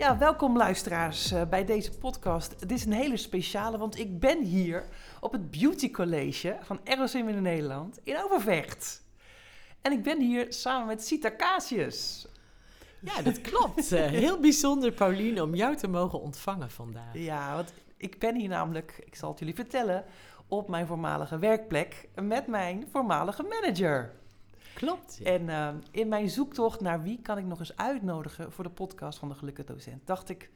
Ja, welkom luisteraars eh, bij deze podcast. Het is een hele speciale, want ik ben hier op het Beauty College van ROCM in Nederland in Overvecht. En ik ben hier samen met Sita Casius. Ja, dat klopt. Eh, heel bijzonder, Pauline, om jou te mogen ontvangen vandaag. Ja, want ik ben hier namelijk, ik zal het jullie vertellen, op mijn voormalige werkplek met mijn voormalige manager. Klopt. En uh, in mijn zoektocht naar wie kan ik nog eens uitnodigen voor de podcast van de Gelukkige Docent, dacht ik,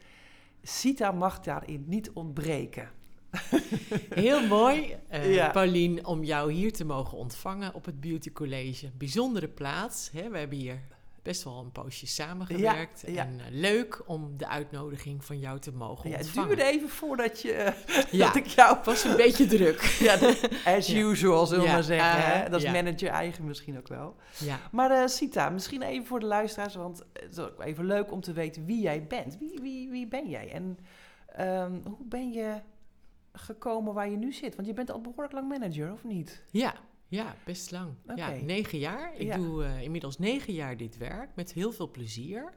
Sita mag daarin niet ontbreken. Heel mooi, uh, ja. Paulien, om jou hier te mogen ontvangen op het Beauty College. Bijzondere plaats. Hè? We hebben hier best wel een poosje samengewerkt. Ja, ja. En uh, leuk om de uitnodiging van jou te mogen ja, ontvangen. Het duurde even voordat, je, ja, dat ik jou... Was een beetje druk. ja, as usual, zullen we maar zeggen. Uh, hè? Dat is manager eigen misschien ook wel. Ja. Maar uh, Sita, misschien even voor de luisteraars, want het is ook even leuk om te weten wie jij bent. Wie, wie, wie ben jij? En um, hoe ben je gekomen waar je nu zit? Want je bent al behoorlijk lang manager, of niet? Ja, ja, best lang. Okay. Ja, negen jaar. Ik ja. doe uh, inmiddels negen jaar dit werk met heel veel plezier.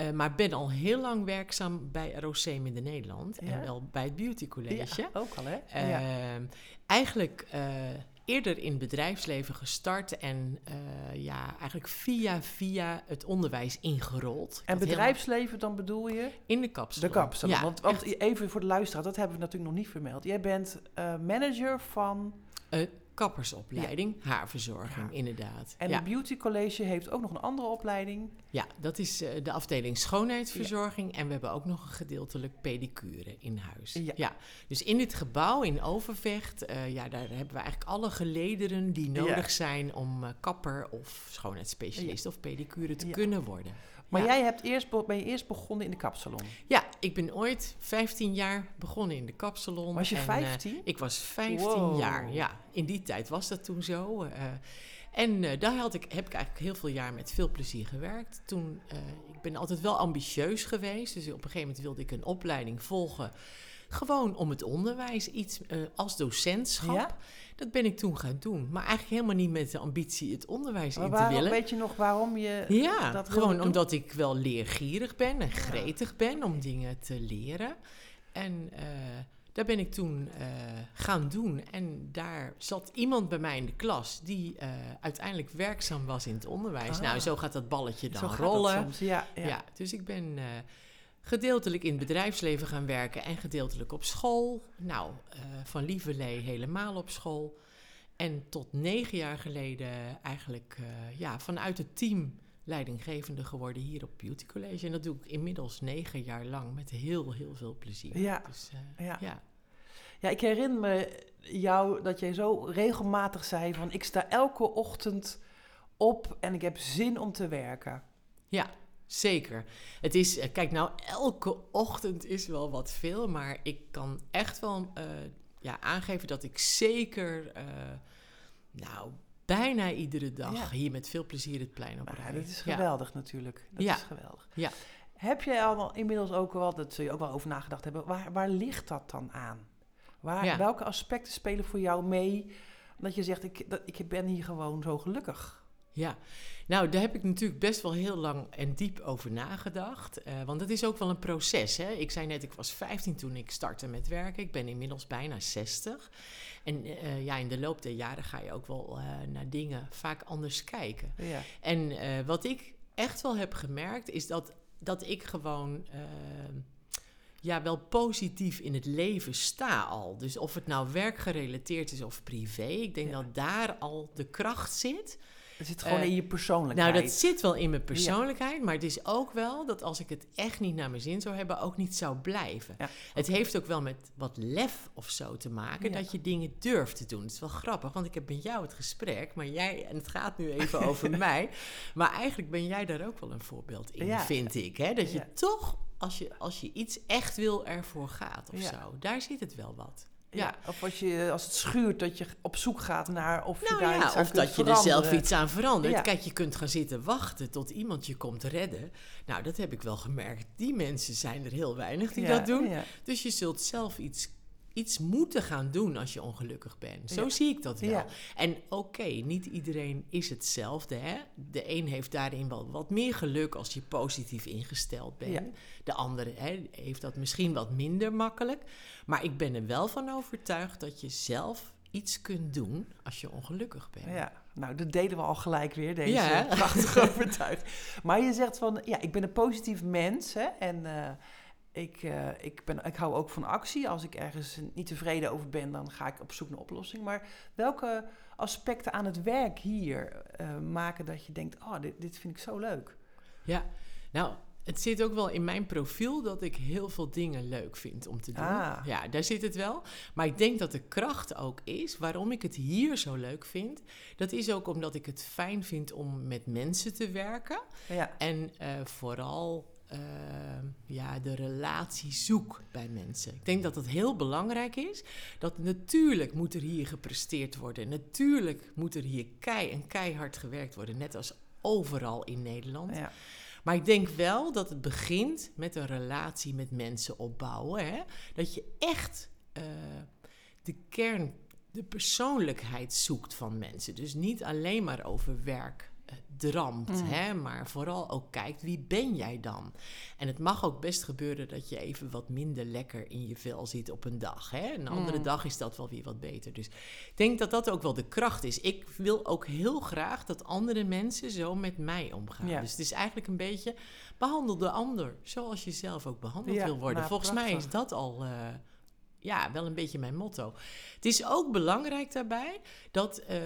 Uh, maar ben al heel lang werkzaam bij ROCM in de Nederland. Ja. En wel bij het Beauty College. Ja, ook al hè? Uh, eigenlijk eerder in het bedrijfsleven gestart. En ja, eigenlijk via via het onderwijs ingerold. En bedrijfsleven dan bedoel je? In de kapsalon. De kapsalon. Ja, want, want even voor de luisteraar, dat hebben we natuurlijk nog niet vermeld. Jij bent manager van kappersopleiding, ja. haarverzorging, ja. inderdaad. En ja. het Beauty College heeft ook nog een andere opleiding. Ja, dat is uh, de afdeling schoonheidsverzorging. En we hebben ook nog een gedeeltelijk pedicure in huis. Ja. Dus in dit gebouw in Overvecht, uh, ja, daar hebben we eigenlijk alle gelederen die nodig zijn om uh, kapper of schoonheidsspecialist of pedicure te kunnen worden. Maar ja. jij hebt eerst, ben je eerst begonnen in de kapsalon? Ja, ik ben ooit 15 jaar begonnen in de kapsalon. Was je 15? Uh, ik was 15 wow. jaar, ja. In die tijd was dat toen zo. Uh, en uh, daar had ik, heb ik eigenlijk heel veel jaar met veel plezier gewerkt. Toen, ik ben altijd wel ambitieus geweest. Dus op een gegeven moment wilde ik een opleiding volgen. Gewoon om het onderwijs, iets als docentschap. Ja? Dat ben ik toen gaan doen. Maar eigenlijk helemaal niet met de ambitie het onderwijs maar in waarom, te willen. Weet je nog waarom je ja, dat gewoon doen? omdat ik wel leergierig ben en gretig ben om dingen te leren. En uh, daar ben ik toen uh, gaan doen. En daar zat iemand bij mij in de klas die uh, uiteindelijk werkzaam was in het onderwijs. Ah. Nou, zo gaat dat balletje dan zo rollen. Soms. Ja, ja. ja, dus ik ben gedeeltelijk in het bedrijfsleven gaan werken en gedeeltelijk op school. Nou, uh, van Lieverlee helemaal op school. En tot negen jaar geleden eigenlijk uh, ja, vanuit het team leidinggevende geworden hier op Beauty College. En dat doe ik inmiddels negen jaar lang met heel, heel veel plezier. Ja, dus, uh, ja. ja. ja ik herinner me jou dat jij zo regelmatig zei van... ik sta elke ochtend op en ik heb zin om te werken. Ja, Zeker. Het is, kijk nou, elke ochtend is wel wat veel, maar ik kan echt wel uh, ja, aangeven dat ik zeker, uh, nou, bijna iedere dag ja. hier met veel plezier het plein op rijd. Dat is geweldig ja. natuurlijk. Dat ja. is geweldig. Ja. Heb jij allemaal inmiddels ook wel, dat zul je ook wel over nagedacht hebben, waar, waar ligt dat dan aan? Waar, Welke aspecten spelen voor jou mee dat je zegt, ik, dat, ik ben hier gewoon zo gelukkig? Ja, nou, daar heb ik natuurlijk best wel heel lang en diep over nagedacht. Uh, want het is ook wel een proces. Hè? Ik zei net, ik was 15 toen ik startte met werken. Ik ben inmiddels bijna 60. En uh, ja, in de loop der jaren ga je ook wel uh, naar dingen vaak anders kijken. Ja. En wat ik echt wel heb gemerkt, is dat, dat ik gewoon ja, wel positief in het leven sta al. Dus of het nou werkgerelateerd is of privé, ik denk ja. dat daar al de kracht zit. Het zit gewoon uh, in je persoonlijkheid. Nou, dat zit wel in mijn persoonlijkheid, ja. maar het is ook wel dat als ik het echt niet naar mijn zin zou hebben, ook niet zou blijven. Ja. Het heeft ook wel met wat lef of zo te maken, ja. dat je dingen durft te doen. Het is wel grappig, want ik heb met jou het gesprek, maar jij, en het gaat nu even over mij, maar eigenlijk ben jij daar ook wel een voorbeeld in, vind ik. Hè? Dat je toch, als je, als je iets echt wil, ervoor gaat of zo. Daar zit het wel wat. Ja. Of als, je, als het schuurt, dat je op zoek gaat naar of je Nou daar ja, iets aan of kunt dat je er zelf iets aan verandert. Ja. Kijk, je kunt gaan zitten wachten tot iemand je komt redden. Nou, dat heb ik wel gemerkt. Die mensen zijn er heel weinig die Ja, dat doen. Dus je zult zelf iets, iets moeten gaan doen als je ongelukkig bent. Zo Ja. zie ik dat wel. Ja. En oké, niet iedereen is hetzelfde. Hè? De een heeft daarin wel wat meer geluk als je positief ingesteld bent. Ja. De andere hè, heeft dat misschien wat minder makkelijk. Maar ik ben er wel van overtuigd dat je zelf iets kunt doen als je ongelukkig bent. Ja, nou, dat deden we al gelijk weer, deze prachtige overtuiging. Maar je zegt van, ja, ik ben een positief mens, hè, en eh, ik, eh, ik, ben, ik hou ook van actie. Als ik ergens niet tevreden over ben, dan ga ik op zoek naar oplossing. Maar welke aspecten aan het werk hier eh, maken dat je denkt, oh, dit, dit vind ik zo leuk? Ja, nou, het zit ook wel in mijn profiel dat ik heel veel dingen leuk vind om te doen. Ah. Ja, daar zit het wel. Maar ik denk dat de kracht ook is waarom ik het hier zo leuk vind. Dat is ook omdat ik het fijn vind om met mensen te werken. Ja, En eh, vooral eh, ja, de relatie zoek bij mensen. Ik denk dat het heel belangrijk is. Dat natuurlijk moet er hier gepresteerd worden. Natuurlijk moet er hier kei en keihard gewerkt worden. Net als overal in Nederland. ja, Maar ik denk wel dat het begint met een relatie met mensen opbouwen. Hè? Dat je echt eh, de kern, de persoonlijkheid zoekt van mensen. Dus niet alleen maar over werk dramt, Mm. hè? maar vooral ook kijkt wie ben jij dan. En het mag ook best gebeuren dat je even wat minder lekker in je vel zit op een dag. Hè? Een andere Mm. dag is dat wel weer wat beter. Dus ik denk dat dat ook wel de kracht is. Ik wil ook heel graag dat andere mensen zo met mij omgaan. Ja. Dus het is eigenlijk een beetje behandel de ander zoals je zelf ook behandeld Ja, wil worden. nou, Volgens mij is dat al eh, ja, wel een beetje mijn motto. Het is ook belangrijk daarbij dat. eh,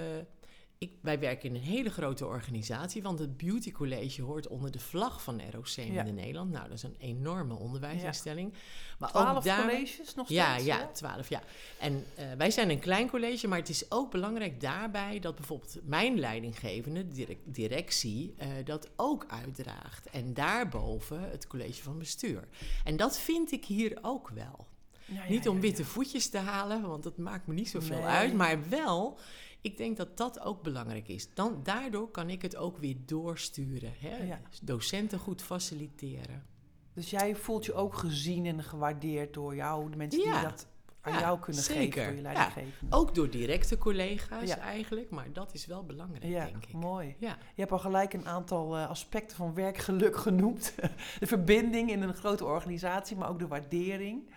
ik, wij werken in een hele grote organisatie, want het Beauty College hoort onder de vlag van ROC Ja. in Nederland. Nou, dat is een enorme onderwijsinstelling. Maar twaalf ook daar, colleges nog ja, steeds? ja, hè? twaalf, ja. En eh, wij zijn een klein college, maar het is ook belangrijk daarbij dat bijvoorbeeld mijn leidinggevende, de direc- directie, eh, dat ook uitdraagt. En daarboven het college van bestuur. En dat vind ik hier ook wel. Ja, ja, Niet om ja, witte voetjes te halen, want dat maakt me niet zoveel Nee. uit. Maar wel, ik denk dat dat ook belangrijk is. Dan, daardoor kan ik het ook weer doorsturen. Hè? Ja. Docenten goed faciliteren. Dus jij voelt je ook gezien en gewaardeerd door jou, de mensen Ja. die dat aan Ja, jou kunnen zeker. geven, door je leidinggevende. Ook door directe collega's eigenlijk, maar dat is wel belangrijk, denk ik. mooi. Ja. Je hebt al gelijk een aantal eh, aspecten van werkgeluk genoemd. de verbinding in een grote organisatie, maar ook de waardering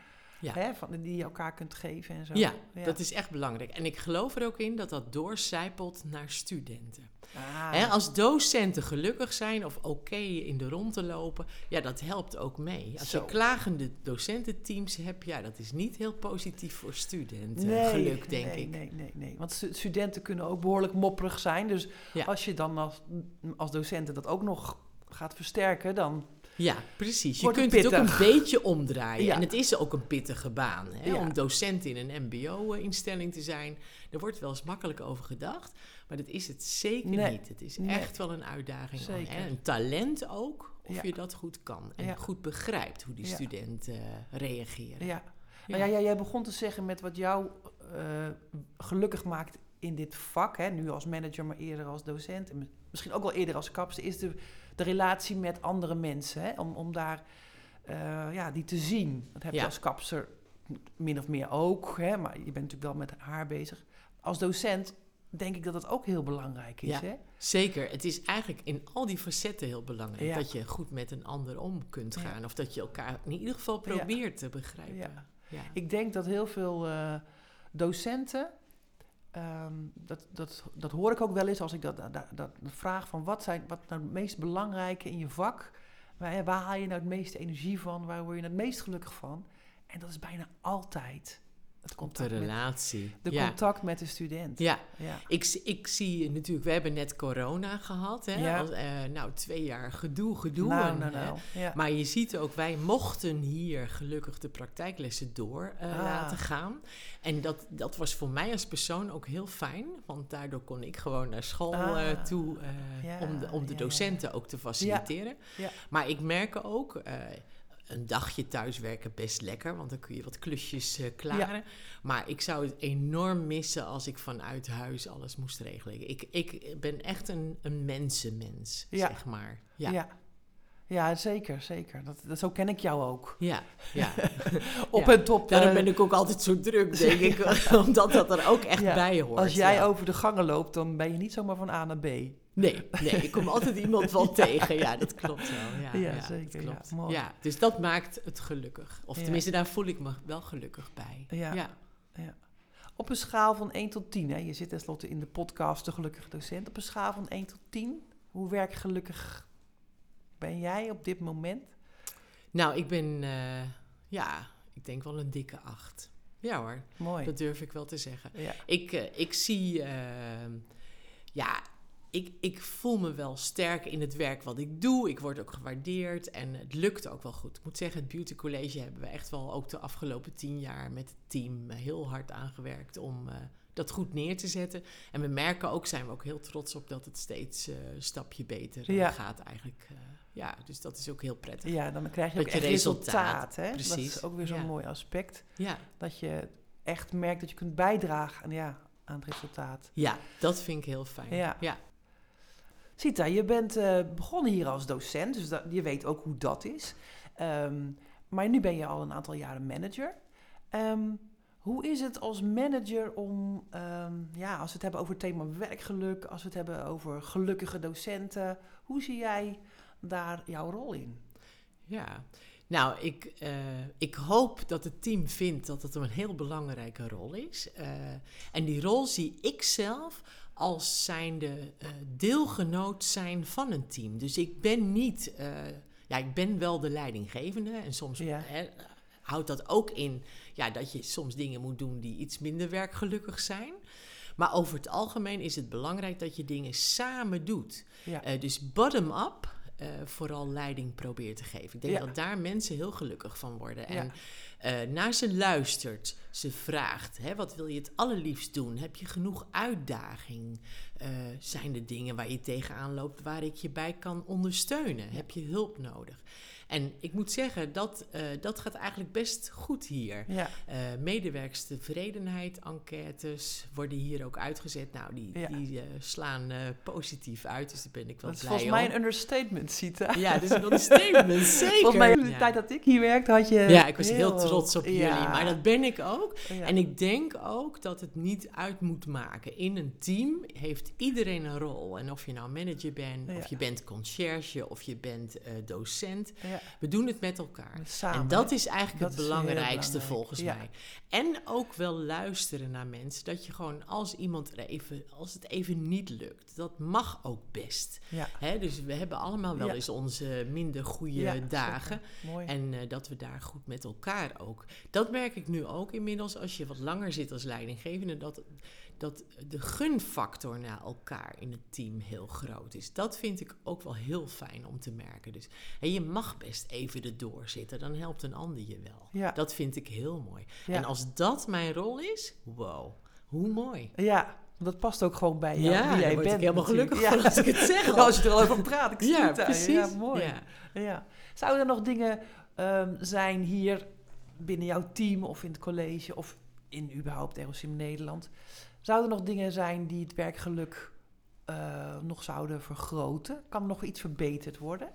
Ja. hè, van, die je elkaar kunt geven en zo. Ja, dat is echt belangrijk. En ik geloof er ook in dat dat doorcijpelt naar studenten. Ah, Hè, als docenten gelukkig zijn of oké in de rond te lopen, ja, dat helpt ook mee. Als Zo. je klagende docententeams hebt, ja, dat is niet heel positief voor studenten. nee, geluk, denk nee, ik. Nee, nee, nee. Want stu- studenten kunnen ook behoorlijk mopperig zijn. Dus Ja. als je dan als, als docenten dat ook nog gaat versterken, dan... Ja, precies. Je Wordt kunt het ook een beetje omdraaien. Ja. En het is ook een pittige baan. Hè? Ja. Om docent in een mbo-instelling te zijn. Er wordt wel eens makkelijk over gedacht. Maar dat is het zeker Nee. niet. Het is Nee. echt wel een uitdaging. Zeker. En een talent ook, of Ja. je dat goed kan. En goed begrijpt hoe die studenten eh, reageren. Ja. Nou ja, jij, jij begon te zeggen met wat jou eh, gelukkig maakt in dit vak. Hè? Nu als manager, maar eerder als docent. En misschien ook wel eerder als kapster. Is de, de relatie met andere mensen. Hè? Om, om daar eh, ja, die te zien. Dat heb je Ja. als kapster min of meer ook. Hè? Maar je bent natuurlijk wel met haar bezig. Als docent denk ik dat dat ook heel belangrijk is. Ja. Hè? Zeker. Het is eigenlijk in al die facetten heel belangrijk. Ja. Dat je goed met een ander om kunt Ja. gaan. Of dat je elkaar in ieder geval probeert te begrijpen. Ik denk dat heel veel eh, docenten, ehm, dat, dat, dat hoor ik ook wel eens als ik dat, dat, dat vraag van wat zijn wat nou het meest belangrijke in je vak, waar, waar haal je nou het meeste energie van, waar word je het meest gelukkig van? En dat is bijna altijd het de contact, met, relatie. de ja. contact met de student. ja, Ja. Ik, ik zie natuurlijk, we hebben net corona gehad. Hè? Ja. Als, eh, nou, twee jaar gedoe, gedoe. Nou, nou, nou. Ja. Maar je ziet ook, wij mochten hier gelukkig de praktijklessen door eh, Ah. laten gaan. En dat, dat was voor mij als persoon ook heel fijn. Want daardoor kon ik gewoon naar school Ah. eh, toe eh, om de, om de docenten ook te faciliteren. Ja. Maar ik merk ook, eh, een dagje thuiswerken best lekker, want dan kun je wat klusjes uh, klaren. Maar ik zou het enorm missen als ik vanuit huis alles moest regelen. Ik, ik ben echt een, een mensenmens, zeg maar. Ja. ja. Ja, zeker, zeker. Dat, dat, zo ken ik jou ook. Ja, ja. Op en top. Daarom uh, ben ik ook altijd zo druk, denk ik. omdat dat er ook echt bij hoort. Als jij over de gangen loopt, dan ben je niet zomaar van A naar B. Nee, nee, ik kom altijd iemand wel tegen. Ja, dat klopt wel. Ja, ja, zeker. klopt. Ja, mooi. ja, dus dat maakt het gelukkig. Of tenminste, daar voel ik me wel gelukkig bij. Ja. ja. Op een schaal van 1 tot 10, hè? je zit tenslotte in de podcast De Gelukkige Docent. Op een schaal van 1 tot 10, hoe werkgelukkig ben jij op dit moment? Nou, ik ben, uh, ja, ik denk wel een dikke 8. Ja hoor, Mooi. dat durf ik wel te zeggen. Ja. Ik, uh, ik zie, uh, ja, ik, ik voel me wel sterk in het werk wat ik doe. Ik word ook gewaardeerd en het lukt ook wel goed. Ik moet zeggen, het Beauty College hebben we echt wel ook de afgelopen tien jaar met het team eh, heel hard aangewerkt om uh, dat goed neer te zetten. En we merken ook, zijn we ook heel trots op dat het steeds uh, een stapje beter uh, gaat eigenlijk. ja, dus dat is ook heel prettig. Ja, dan krijg je ook echt resultaat. hè? Precies. Dat is ook weer zo'n mooi aspect. Ja. Dat je echt merkt dat je kunt bijdragen aan, ja, aan het resultaat. Ja, dat vind ik heel fijn. Ja. Sita, je bent uh, begonnen hier als docent, dus je weet ook hoe dat is. Um, maar nu ben je al een aantal jaren manager. Um, hoe is het als manager om, um, ja, als we het hebben over het thema werkgeluk, als we het hebben over gelukkige docenten, hoe zie jij daar jouw rol in? Ja, nou, ik, uh, ik hoop dat het team vindt dat het een heel belangrijke rol is. Uh, en die rol zie ik zelf als zijnde uh, deelgenoot zijn van een team. Dus ik ben niet, uh, ja, ik ben wel de leidinggevende en soms hè, houdt dat ook in ja, dat je soms dingen moet doen die iets minder werkgelukkig zijn. Maar over het algemeen is het belangrijk dat je dingen samen doet. Ja. Uh, dus bottom-up uh, vooral leiding probeert te geven. Ik denk dat daar mensen heel gelukkig van worden. En uh, naar ze luistert, ze vraagt: hè, wat wil je het allerliefst doen? Heb je genoeg uitdaging? Uh, zijn er dingen waar je tegenaan loopt waar ik je bij kan ondersteunen? Heb je hulp nodig? En ik moet zeggen, dat, uh, dat gaat eigenlijk best goed hier. Ja. Uh, medewerkstevredenheid, enquêtes worden hier ook uitgezet. Nou, die, die uh, slaan positief uit, dus daar ben ik wel dat blij om. Dat is volgens mij een understatement, Sita. Ja, dat is een understatement, zeker. Volgens mij in de tijd dat ik hier werkte had je... Ja, ik was heel, trots op jullie, maar dat ben ik ook. En ik denk ook dat het niet uit moet maken. In een team heeft iedereen een rol. En of je nou manager bent, of je bent conciërge, of je bent docent... Ja. We doen het met elkaar. Samen, en dat is eigenlijk het belangrijkste volgens mij. En ook wel luisteren naar mensen. Dat je gewoon als iemand er even, als het even niet lukt, dat mag ook best. Hè, dus we hebben allemaal wel eens onze minder goede dagen. En uh, dat we daar goed met elkaar ook. Dat merk ik nu ook inmiddels als je wat langer zit als leidinggevende. Dat dat de gunfactor naar elkaar in het team heel groot is. Dat vind ik ook wel heel fijn om te merken. Dus en je mag best even erdoor zitten, dan helpt een ander je wel. Ja. Dat vind ik heel mooi. En als dat mijn rol is, wow, hoe mooi. Ja, dat past ook gewoon bij jou, ja, wie jij bent. ik helemaal gelukkig ja. als ik het zeg. als je er al over praat, ik zie ja, het precies. Ja, mooi. Ja. Zouden er nog dingen um, zijn hier binnen jouw team of in het college of in überhaupt ROCM Nederland Zouden er nog dingen zijn die het werkgeluk uh, nog zouden vergroten? Kan er nog iets verbeterd worden?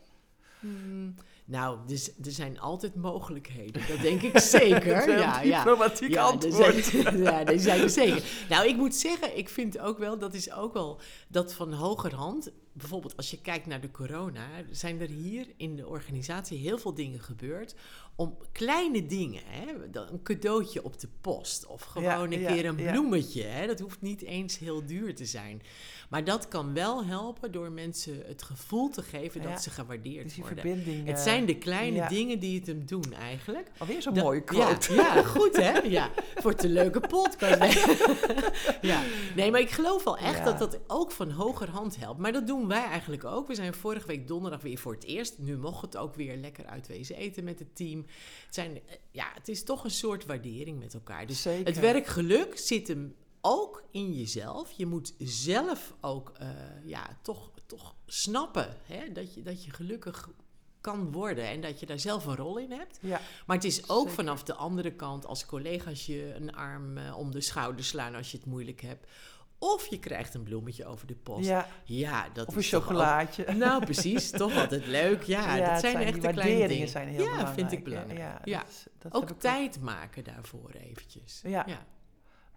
Hmm, nou, dus, er zijn altijd mogelijkheden. Dat denk ik zeker. ja, ja. Diplomatiek ja, antwoord. Zijn, ja, die zijn er zeker. Nou, ik moet zeggen, ik vind ook wel, dat is ook wel dat van hogerhand bijvoorbeeld als je kijkt naar de corona, zijn er hier in de organisatie heel veel dingen gebeurd om kleine dingen, hè, een cadeautje op de post of gewoon een keer een bloemetje. Hè, dat hoeft niet eens heel duur te zijn. Maar dat kan wel helpen door mensen het gevoel te geven dat ze gewaardeerd dus worden. Het zijn de kleine dingen die het hem doen eigenlijk. Alweer zo'n mooie quote. Ja, goed hè? Ja, voor een leuke podcast. ja. Nee, maar ik geloof wel echt dat dat ook van hogerhand helpt. Maar dat doen wij eigenlijk ook. We zijn vorige week donderdag weer voor het eerst. Nu mocht het ook weer lekker uitwezen eten met het team. Het, zijn, ja, het is toch een soort waardering met elkaar. Dus Zeker. het werkgeluk zit hem ook in jezelf. Je moet zelf ook uh, ja, toch, toch snappen hè, dat, je, dat je gelukkig kan worden en dat je daar zelf een rol in hebt. Ja. Maar het is ook Zeker. vanaf de andere kant als collega's je een arm eh, om de schouder slaan als je het moeilijk hebt. Of je krijgt een bloemetje over de post. Ja, ja. dat Of een is chocolaatje. nou, precies. Toch altijd leuk. Ja, Ja, dat zijn, echt de kleine dingen. zijn heel ja, belangrijk. vind ik belangrijk. Ja, Ja. dat is- dat Ook tijd maken daarvoor eventjes. Ja.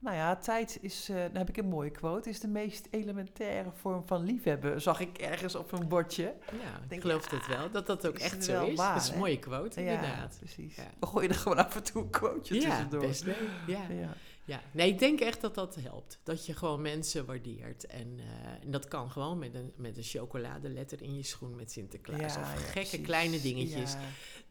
Nou ja, tijd is, dan heb ik een mooie quote, is de meest elementaire vorm van liefhebben. Zag ik ergens op een bordje. Ja, ik Denk, geloof ja, het wel. Dat dat ook echt zo is. waar, dat is een hè? mooie quote, Ja, inderdaad. precies. Ja. We gooien er gewoon af en toe een quoteje Ja, tussendoor. best leuk. Ja. Ja. Ja, nee, ik denk echt dat dat helpt. Dat je gewoon mensen waardeert. En, eh, en dat kan gewoon met een, met een chocoladeletter in je schoen met Sinterklaas. Of gekke precies. kleine dingetjes.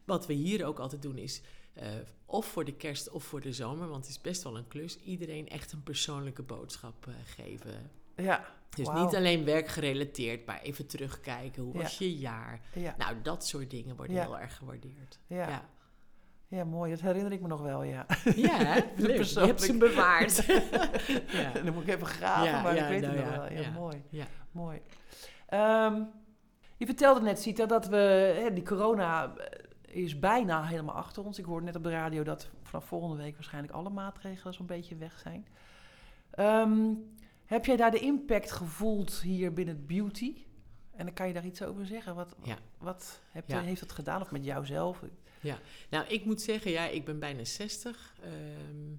Wat we hier ook altijd doen is, eh, of voor de kerst of voor de zomer, want het is best wel een klus, iedereen echt een persoonlijke boodschap eh, geven. Ja. Dus niet alleen werkgerelateerd, maar even terugkijken. Hoe Ja. was je jaar? Ja. Nou, dat soort dingen worden Ja. heel erg gewaardeerd. Ja. ja. ja, mooi. Dat herinner ik me nog wel, ja. Ja, hè? Leuk. Je hebt ze bewaard. ja. Dan moet ik even graven, maar ik weet nou het nog wel. Ja, mooi. Ja. Mooi. Ehm, je vertelde net, Sita, dat we, hè, die corona eh, is bijna helemaal achter ons. Ik hoorde net op de radio dat vanaf volgende week waarschijnlijk alle maatregelen zo'n beetje weg zijn. Ehm, heb jij daar de impact gevoeld hier binnen het beauty? En dan kan je daar iets over zeggen. Wat, Ja. wat heb Ja. je, heeft dat gedaan? Of met jouzelf? Nou, ik moet zeggen, ja, ik ben bijna 60. Ehm,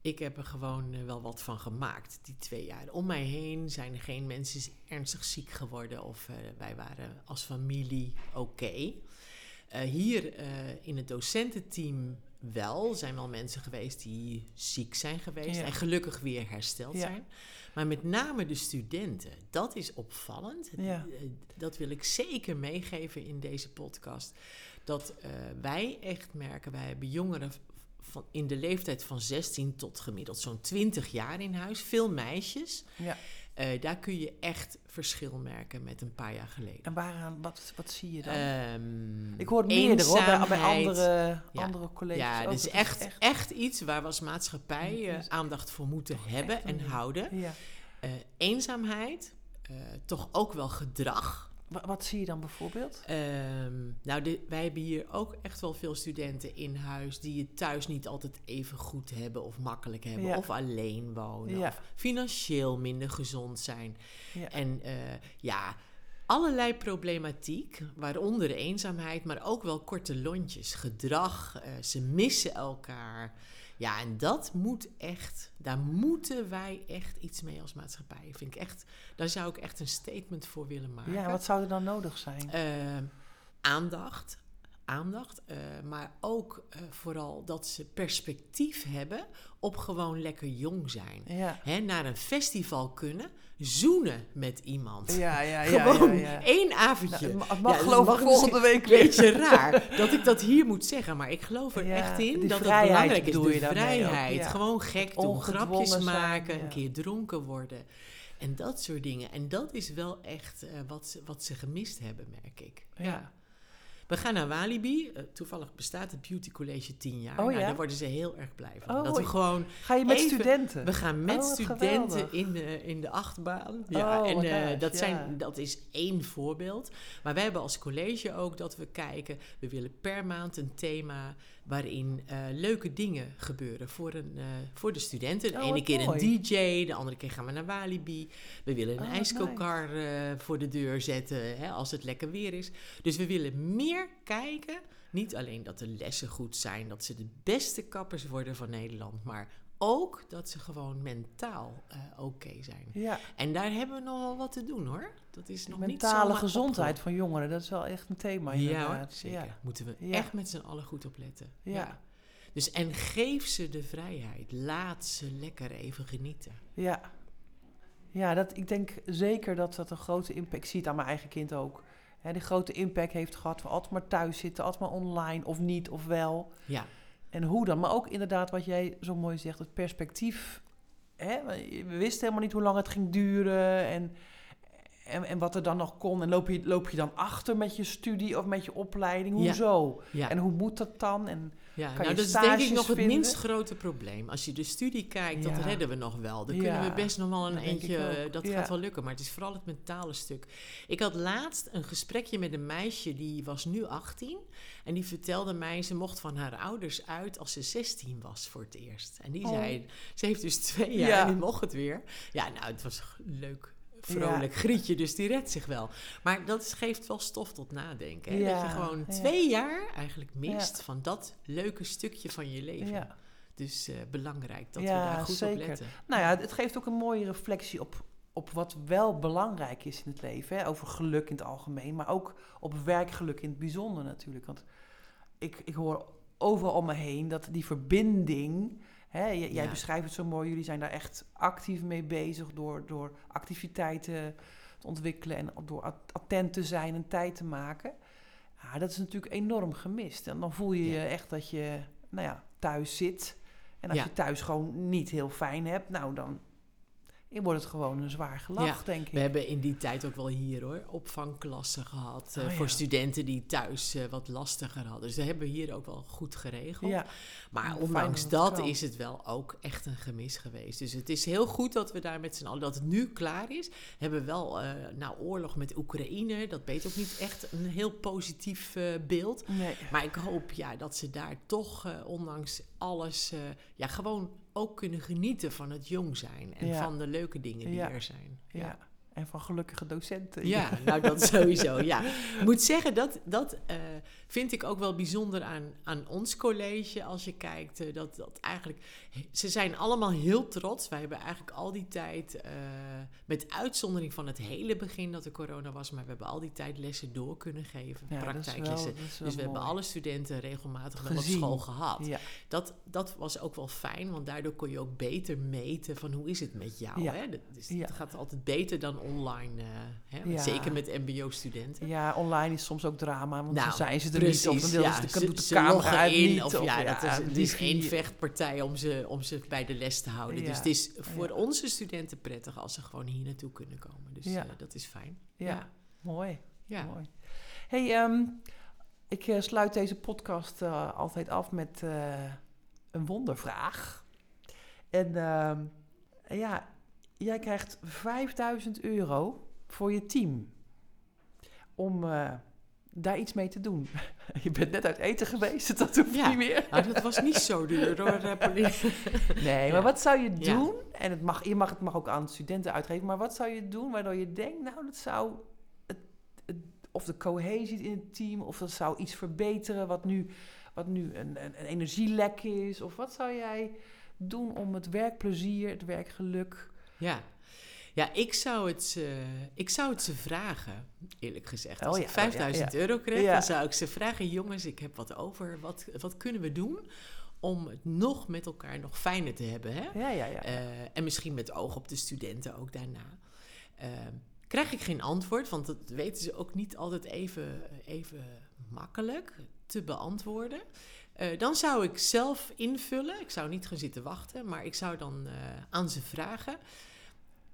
ik heb er gewoon eh, wel wat van gemaakt, die twee jaar. Om mij heen zijn er geen mensen ernstig ziek geworden of eh, wij waren als familie oké. Eh, hier eh, in het docententeam wel. zijn wel mensen geweest die ziek zijn geweest Ja. en gelukkig weer hersteld Ja. zijn. Maar met name de studenten, dat is opvallend. Ja. Eh, Dat wil ik zeker meegeven in deze podcast. Dat wij echt merken, wij hebben jongeren van, in de leeftijd van 16 tot gemiddeld zo'n 20 jaar in huis. Veel meisjes. Ja. Eh, daar kun je echt verschil merken met een paar jaar geleden. En waaraan, wat, wat zie je dan? Ehm, ik hoor meerdere hoor, bij, bij andere, Ja. andere collega's. Ja, dat is Het echt, echt, iets waar we als maatschappij eh, is aandacht voor moeten hebben en houden. Ja. Eh, eenzaamheid, toch ook wel gedrag. Wa- Wat zie je dan bijvoorbeeld? Ehm, nou, de- wij hebben hier ook echt wel veel studenten in huis die het thuis niet altijd even goed hebben of makkelijk hebben. Ja. Of alleen wonen. Ja. Of financieel minder gezond zijn. Ja. En eh, ja, allerlei problematiek, waaronder eenzaamheid, maar ook wel korte lontjes. Gedrag, eh, ze missen elkaar. Ja, en dat moet echt, daar moeten wij echt iets mee als maatschappij. Vind ik echt, daar zou ik echt een statement voor willen maken. Ja, wat zou er dan nodig zijn? Eh, aandacht, aandacht, eh, maar ook eh, vooral dat ze perspectief hebben op gewoon lekker jong zijn. ja. Hè, naar een festival kunnen, zoenen met iemand. Ja, ja, ja. Gewoon ja, ja. één Nou, avondje. het mag dat geloof ik volgende week weer. Een beetje raar dat ik dat hier moet zeggen, maar ik geloof er echt in dat het belangrijk is. De je vrijheid. Gewoon gek doen, grapjes zijn, maken, een keer dronken worden. En dat soort dingen. En dat is wel echt eh, wat, ze, wat ze gemist hebben, merk ik. Ja. We gaan naar Walibi. Eh, toevallig bestaat het Beauty College tien jaar. Oh, nou, ja? daar worden ze heel erg blij van. Oh, dat we gewoon Ga je met Even- studenten? we gaan met Oh, studenten geweldig. in de, in de achtbaan. Ja, Oh, en eh, dat, zijn, dat is één voorbeeld. Maar wij hebben als college ook dat we kijken. We willen per maand een thema waarin eh, leuke dingen gebeuren voor, een, eh, voor de studenten. De Oh, ene keer mooi. een DJ, de andere keer gaan we naar Walibi. We willen een Oh, eh, voor de deur zetten hè, als het lekker weer is. Dus we willen meer kijken. Niet alleen dat de lessen goed zijn, dat ze de beste kappers worden van Nederland, maar ook dat ze gewoon mentaal eh, oké zijn. Ja, En daar hebben we nog wel wat te doen hoor. Dat is nog niet mentale gezondheid van jongeren, dat is wel echt een thema Ja hoor, inderdaad. zeker. Ja. Moeten we Ja. echt met z'n allen goed opletten. Ja. Dus en geef ze de vrijheid. Laat ze lekker even genieten. Ja, ja dat, ik denk zeker dat dat een grote impact... Ik zie het aan mijn eigen kind ook. Hè, die grote impact heeft gehad van altijd maar thuis zitten, altijd maar online of niet of wel. Ja, En hoe dan? Maar ook inderdaad wat jij zo mooi zegt, het perspectief. Hè? We wisten helemaal niet hoe lang het ging duren. En, En, en wat er dan nog kon. En loop je, loop je dan achter met je studie of met je opleiding? Ja. Hoezo? Ja. En hoe moet dat dan? En Ja, Kan nou, dat is denk ik nog het minst grote probleem. Als je de studie kijkt, dat redden we nog wel. Dan Ja, kunnen we best nog wel een dat eentje, ook. dat gaat wel lukken. Maar het is vooral het mentale stuk. Ik had laatst een gesprekje met een meisje, die was nu 18. En die vertelde mij, ze mocht van haar ouders uit als ze 16 was voor het eerst. En die Oh. zei, ze heeft dus twee jaar Ja. en die mocht het weer. Ja, nou, het was leuk. Vrolijk grietje, dus die redt zich wel. Maar dat geeft wel stof tot nadenken. Hè? dat je gewoon ja. twee jaar eigenlijk mist van dat leuke stukje van je leven. Dus eh, belangrijk dat we daar goed zeker. op letten. Nou ja, het geeft ook een mooie reflectie op, op wat wel belangrijk is in het leven. Hè? Over geluk in het algemeen, maar ook op werkgeluk in het bijzonder natuurlijk. Want ik, ik hoor overal om me heen dat die verbinding... Hè, jij Ja. beschrijft het zo mooi, jullie zijn daar echt actief mee bezig... door, door activiteiten te ontwikkelen en door at- attent te zijn en tijd te maken. Ja, dat is natuurlijk enorm gemist. En dan voel je Ja. je echt dat je nou ja, thuis zit... En als Ja. je thuis gewoon niet heel fijn hebt, nou dan wordt het gewoon een zwaar gelach, denk ik. We hebben in die tijd ook wel hier hoor, opvangklassen gehad. eh, Oh, Voor ja. studenten die thuis eh, wat lastiger hadden. Dus dat hebben we hier ook wel goed geregeld. Ja, Maar ondanks dat kan. is het wel ook echt een gemis geweest. Dus het is heel goed dat we daar met z'n allen, dat het nu klaar is. We hebben wel, eh nou, oorlog met Oekraïne, dat beet ook niet echt een heel positief eh, beeld. nee. Maar ik hoop ja, dat ze daar toch, eh, ondanks alles, eh, ja, gewoon ook kunnen genieten van het jong zijn. En Ja. van de leuke dingen die Ja. er zijn. Ja. En van gelukkige docenten. Ja, nou dat sowieso, ja. Ik moet zeggen, dat, dat eh, vind ik ook wel bijzonder aan, aan ons college. Als je kijkt, eh, dat, dat eigenlijk... Ze zijn allemaal heel trots. Wij hebben eigenlijk al die tijd, eh, met uitzondering van het hele begin dat er corona was... maar we hebben al die tijd lessen door kunnen geven, Ja, praktijklessen. wel dus we hebben alle studenten regelmatig wel op school gehad. Ja, Dat, dat was ook wel fijn, want daardoor kon je ook beter meten van hoe is het met jou. Ja. Hè? Dat, dus het gaat altijd beter dan online, eh, hè? Ja. zeker met mbo-studenten. ja, online is soms ook drama, want Nou, dan zijn ze er Precies, niet. Of dan ja, ze de, ze, doet de ze camera uit in, niet. of ja, dat is, het is één vechtpartij om ze, om ze bij de les te houden. Dus het is voor onze studenten prettig als ze gewoon hier naartoe kunnen komen. Dus Ja. eh, dat is fijn. Ja, Ja. mooi. Ja. mooi. hey, ehm, ik eh, sluit deze podcast altijd af met een wondervraag. En ehm, ja, jij krijgt 5000 euro voor je team. Om eh, daar iets mee te doen. Je bent net uit eten geweest, dat hoeft Ja. niet meer. Nou, dat was niet zo duur hoor, eh, Pauline. Nee, Ja. maar wat zou je Ja. doen? En het mag, je mag het mag ook aan studenten uitgeven, maar wat zou je doen waardoor je denkt, nou, dat zou het, het- of de cohesie in het team, of dat zou iets verbeteren wat nu, wat nu een, een, een energielek is, of wat zou jij doen om het werkplezier, het werkgeluk? Ja. Ja, ik zou, het ze, ik zou het ze vragen, eerlijk gezegd. Oh Als ja, ik oh ja, 5000 ja. euro kreeg, dan zou ik ze vragen... jongens, ik heb wat over, wat, wat kunnen we doen... om het nog met elkaar nog fijner te hebben, hè? Ja, ja, ja. Eh, en misschien met oog op de studenten ook daarna. Eh, krijg ik geen antwoord, want dat weten ze ook niet altijd even, even makkelijk te beantwoorden. Eh, dan zou ik zelf invullen. Ik zou niet gaan zitten wachten, maar ik zou dan aan ze vragen.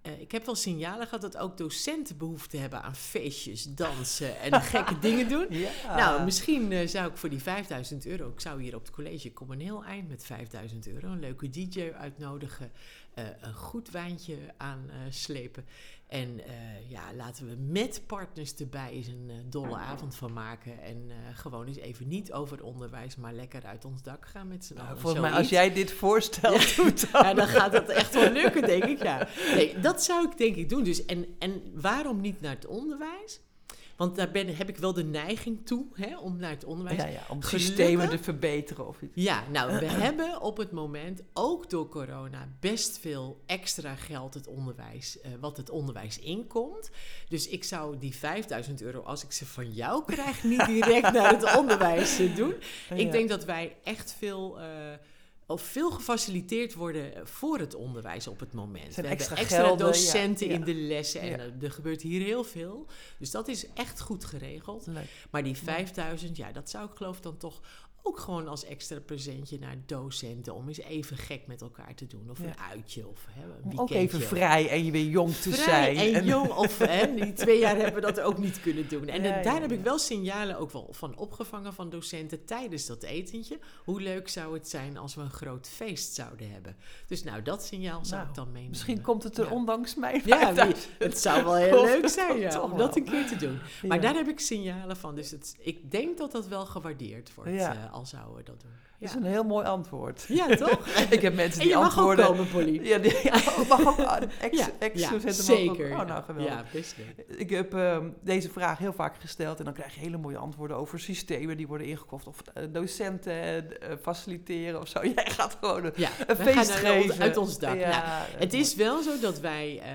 Eh, ik heb wel signalen gehad dat ook docenten behoefte hebben aan feestjes, dansen en gekke dingen doen. ja. Nou, misschien eh, zou ik voor die 5000 euro, ik zou hier op het college kom een heel eind met 5000 euro, een leuke DJ uitnodigen, eh, een goed wijntje aanslepen. En eh, ja, laten we met partners erbij eens een eh, dolle avond van maken. En eh, gewoon eens even niet over onderwijs, maar lekker uit ons dak gaan met z'n Nou, allen. volgens mij, als jij dit voorstelt, doet dan. Ja, dan gaat dat echt wel lukken, denk ik. Ja. Nee, dat zou ik denk ik doen. Dus, en, en waarom niet naar het onderwijs? Want daar ben, heb ik wel de neiging toe hè, om naar het onderwijs. Ja, ja, om Gelukkig- systemen te verbeteren of iets. Ja, nou, we hebben op het moment, ook door corona, best veel extra geld het onderwijs, eh, wat het onderwijs inkomt. Dus ik zou die 5000 euro, als ik ze van jou krijg, niet direct naar het onderwijs eh, doen. Ik denk dat wij echt veel, eh, of veel gefaciliteerd worden voor het onderwijs op het moment. Zijn we extra hebben extra gelden, docenten ja. in de lessen en Ja. er, er gebeurt hier heel veel. Dus dat is echt goed geregeld. Leuk. Maar die 5000, ja, dat zou ik geloof dan toch ook gewoon als extra presentje naar docenten. Om eens even gek met elkaar te doen. Of Ja. een uitje. Of hè, een weekendje. ook even vrij en je weer jong te Vrij zijn. en jong. Of hè, die twee jaar hebben we dat ook niet kunnen doen. En Ja, daar ja, heb ik wel signalen ook wel van opgevangen van docenten tijdens dat etentje. Hoe leuk zou het zijn als we een groot feest zouden hebben. Dus nou, dat signaal zou Nou, ik dan meenemen. Misschien komt het er ondanks mij. Ja, wie- 5000. het zou wel heel leuk zijn ja, om dat een keer te doen. Maar daar heb ik signalen van. Dus het, ik denk dat dat wel gewaardeerd wordt, Ja. eh, al zouden dat doen. Dat is een heel mooi antwoord. ja toch? ik heb mensen En die je mag antwoorden... ook komen, Polly. Ja, die, ja, mag ook aan. Ex, Ja, ex ja, ook- zeker. Oh, nou, geweldig. Ja. Ik heb ehm, deze vraag heel vaak gesteld en dan krijg je hele mooie antwoorden over systemen die worden ingekocht of eh, docenten eh, faciliteren of zo. Jij gaat gewoon een, feest geven. uit ons dak. Ja, Nou, het is wel zo dat wij eh,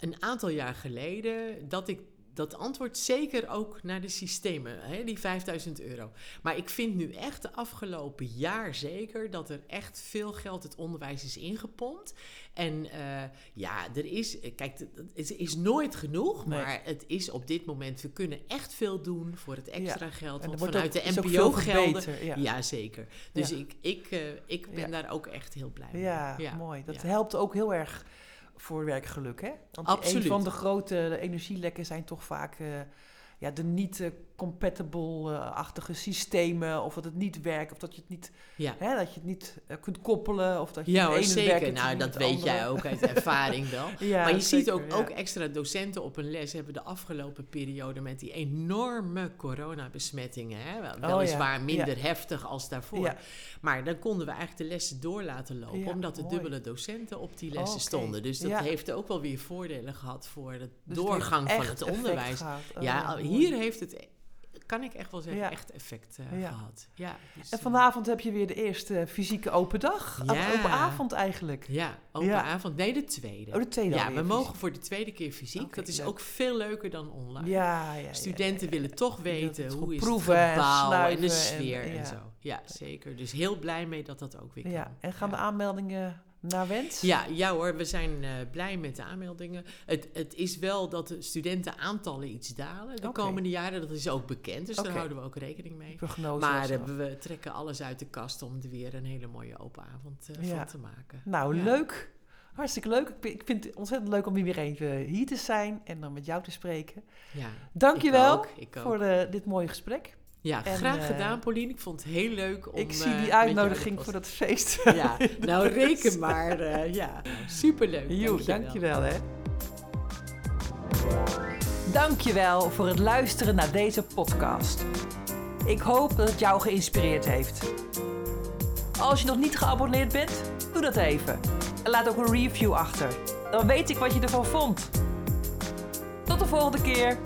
een aantal jaar geleden, dat ik dat antwoord zeker ook naar de systemen, hè, die 5000 euro. Maar ik vind nu echt de afgelopen jaar zeker dat er echt veel geld het onderwijs is ingepompt. En eh, ja, er is, kijk, het- is nooit genoeg, Nee. maar het is op dit moment, we kunnen echt veel doen voor het extra geld. Want vanuit ook- de veel NPO-gelden. verbeterd, ja. Ja, zeker. Dus Ja. ik, ik, eh, ik ben daar ook echt heel blij mee. Ja, mooi. Dat helpt ook heel erg voor werkgeluk, hè? Want Absoluut. een van de grote energielekken zijn toch vaak eh, ja, de niet eh, compatible-achtige systemen. Of dat het niet werkt, of dat je het niet, Ja. hè, dat je het niet eh, kunt koppelen. Of dat je Ja het zeker. werkt Nou, dat weet andere. jij ook uit ervaring wel. Ja, maar je ziet ook, ja. ook extra docenten op een les hebben de afgelopen periode met die enorme coronabesmettingen. Hè? Wel- Oh Weliswaar minder heftig als daarvoor. Maar dan konden we eigenlijk de lessen door laten lopen, omdat er mooi. dubbele docenten op die lessen stonden. Dus dat heeft ook wel weer voordelen gehad voor de Dus doorgang van het onderwijs. gehad. Oh, ja, mooi. hier heeft het, kan ik echt wel zeggen, Ja. echt effect eh, Ja. gehad. Ja, dus, En eh, vanavond heb je weer de eerste fysieke open dag. Of Ja. Open avond eigenlijk. Ja, open Ja. avond. Nee, de tweede. Oh, de tweede ja, we mogen voor de tweede keer fysiek. Dat is leuk. ook veel leuker dan online. Ja, ja, ja, Studenten ja, willen toch weten hoe is proeven het en gebouw en, de en- sfeer en, ja. zo. Ja, zeker. Dus heel blij mee dat dat ook weer Ja, kan. en gaan Ja. de aanmeldingen naar wens? Ja, ja hoor, we zijn eh, blij met de aanmeldingen. Het, het is wel dat de studentenaantallen iets dalen de komende jaren. Dat is ook bekend, dus daar houden we ook rekening mee. Prognose Maar eh, we trekken alles uit de kast om er weer een hele mooie open avond eh, Ja. van te maken. Nou, Ja. leuk. Hartstikke leuk. Ik vind- het ontzettend leuk om hier weer even hier te zijn en dan met jou te spreken. Ja, Dankjewel ik ook, ik ook. voor dit mooie gesprek. Ja, En, graag eh, gedaan, Pauline. Ik vond het heel leuk om. ik zie eh, die uitnodiging voor dat feest. Ja, nou reken maar. eh, ja, superleuk. Jo, dankjewel hè. Dankjewel voor het luisteren naar deze podcast. Ik hoop dat het jou geïnspireerd heeft. Als je nog niet geabonneerd bent, doe dat even. En laat ook een review achter. Dan weet ik wat je ervan vond. Tot de volgende keer.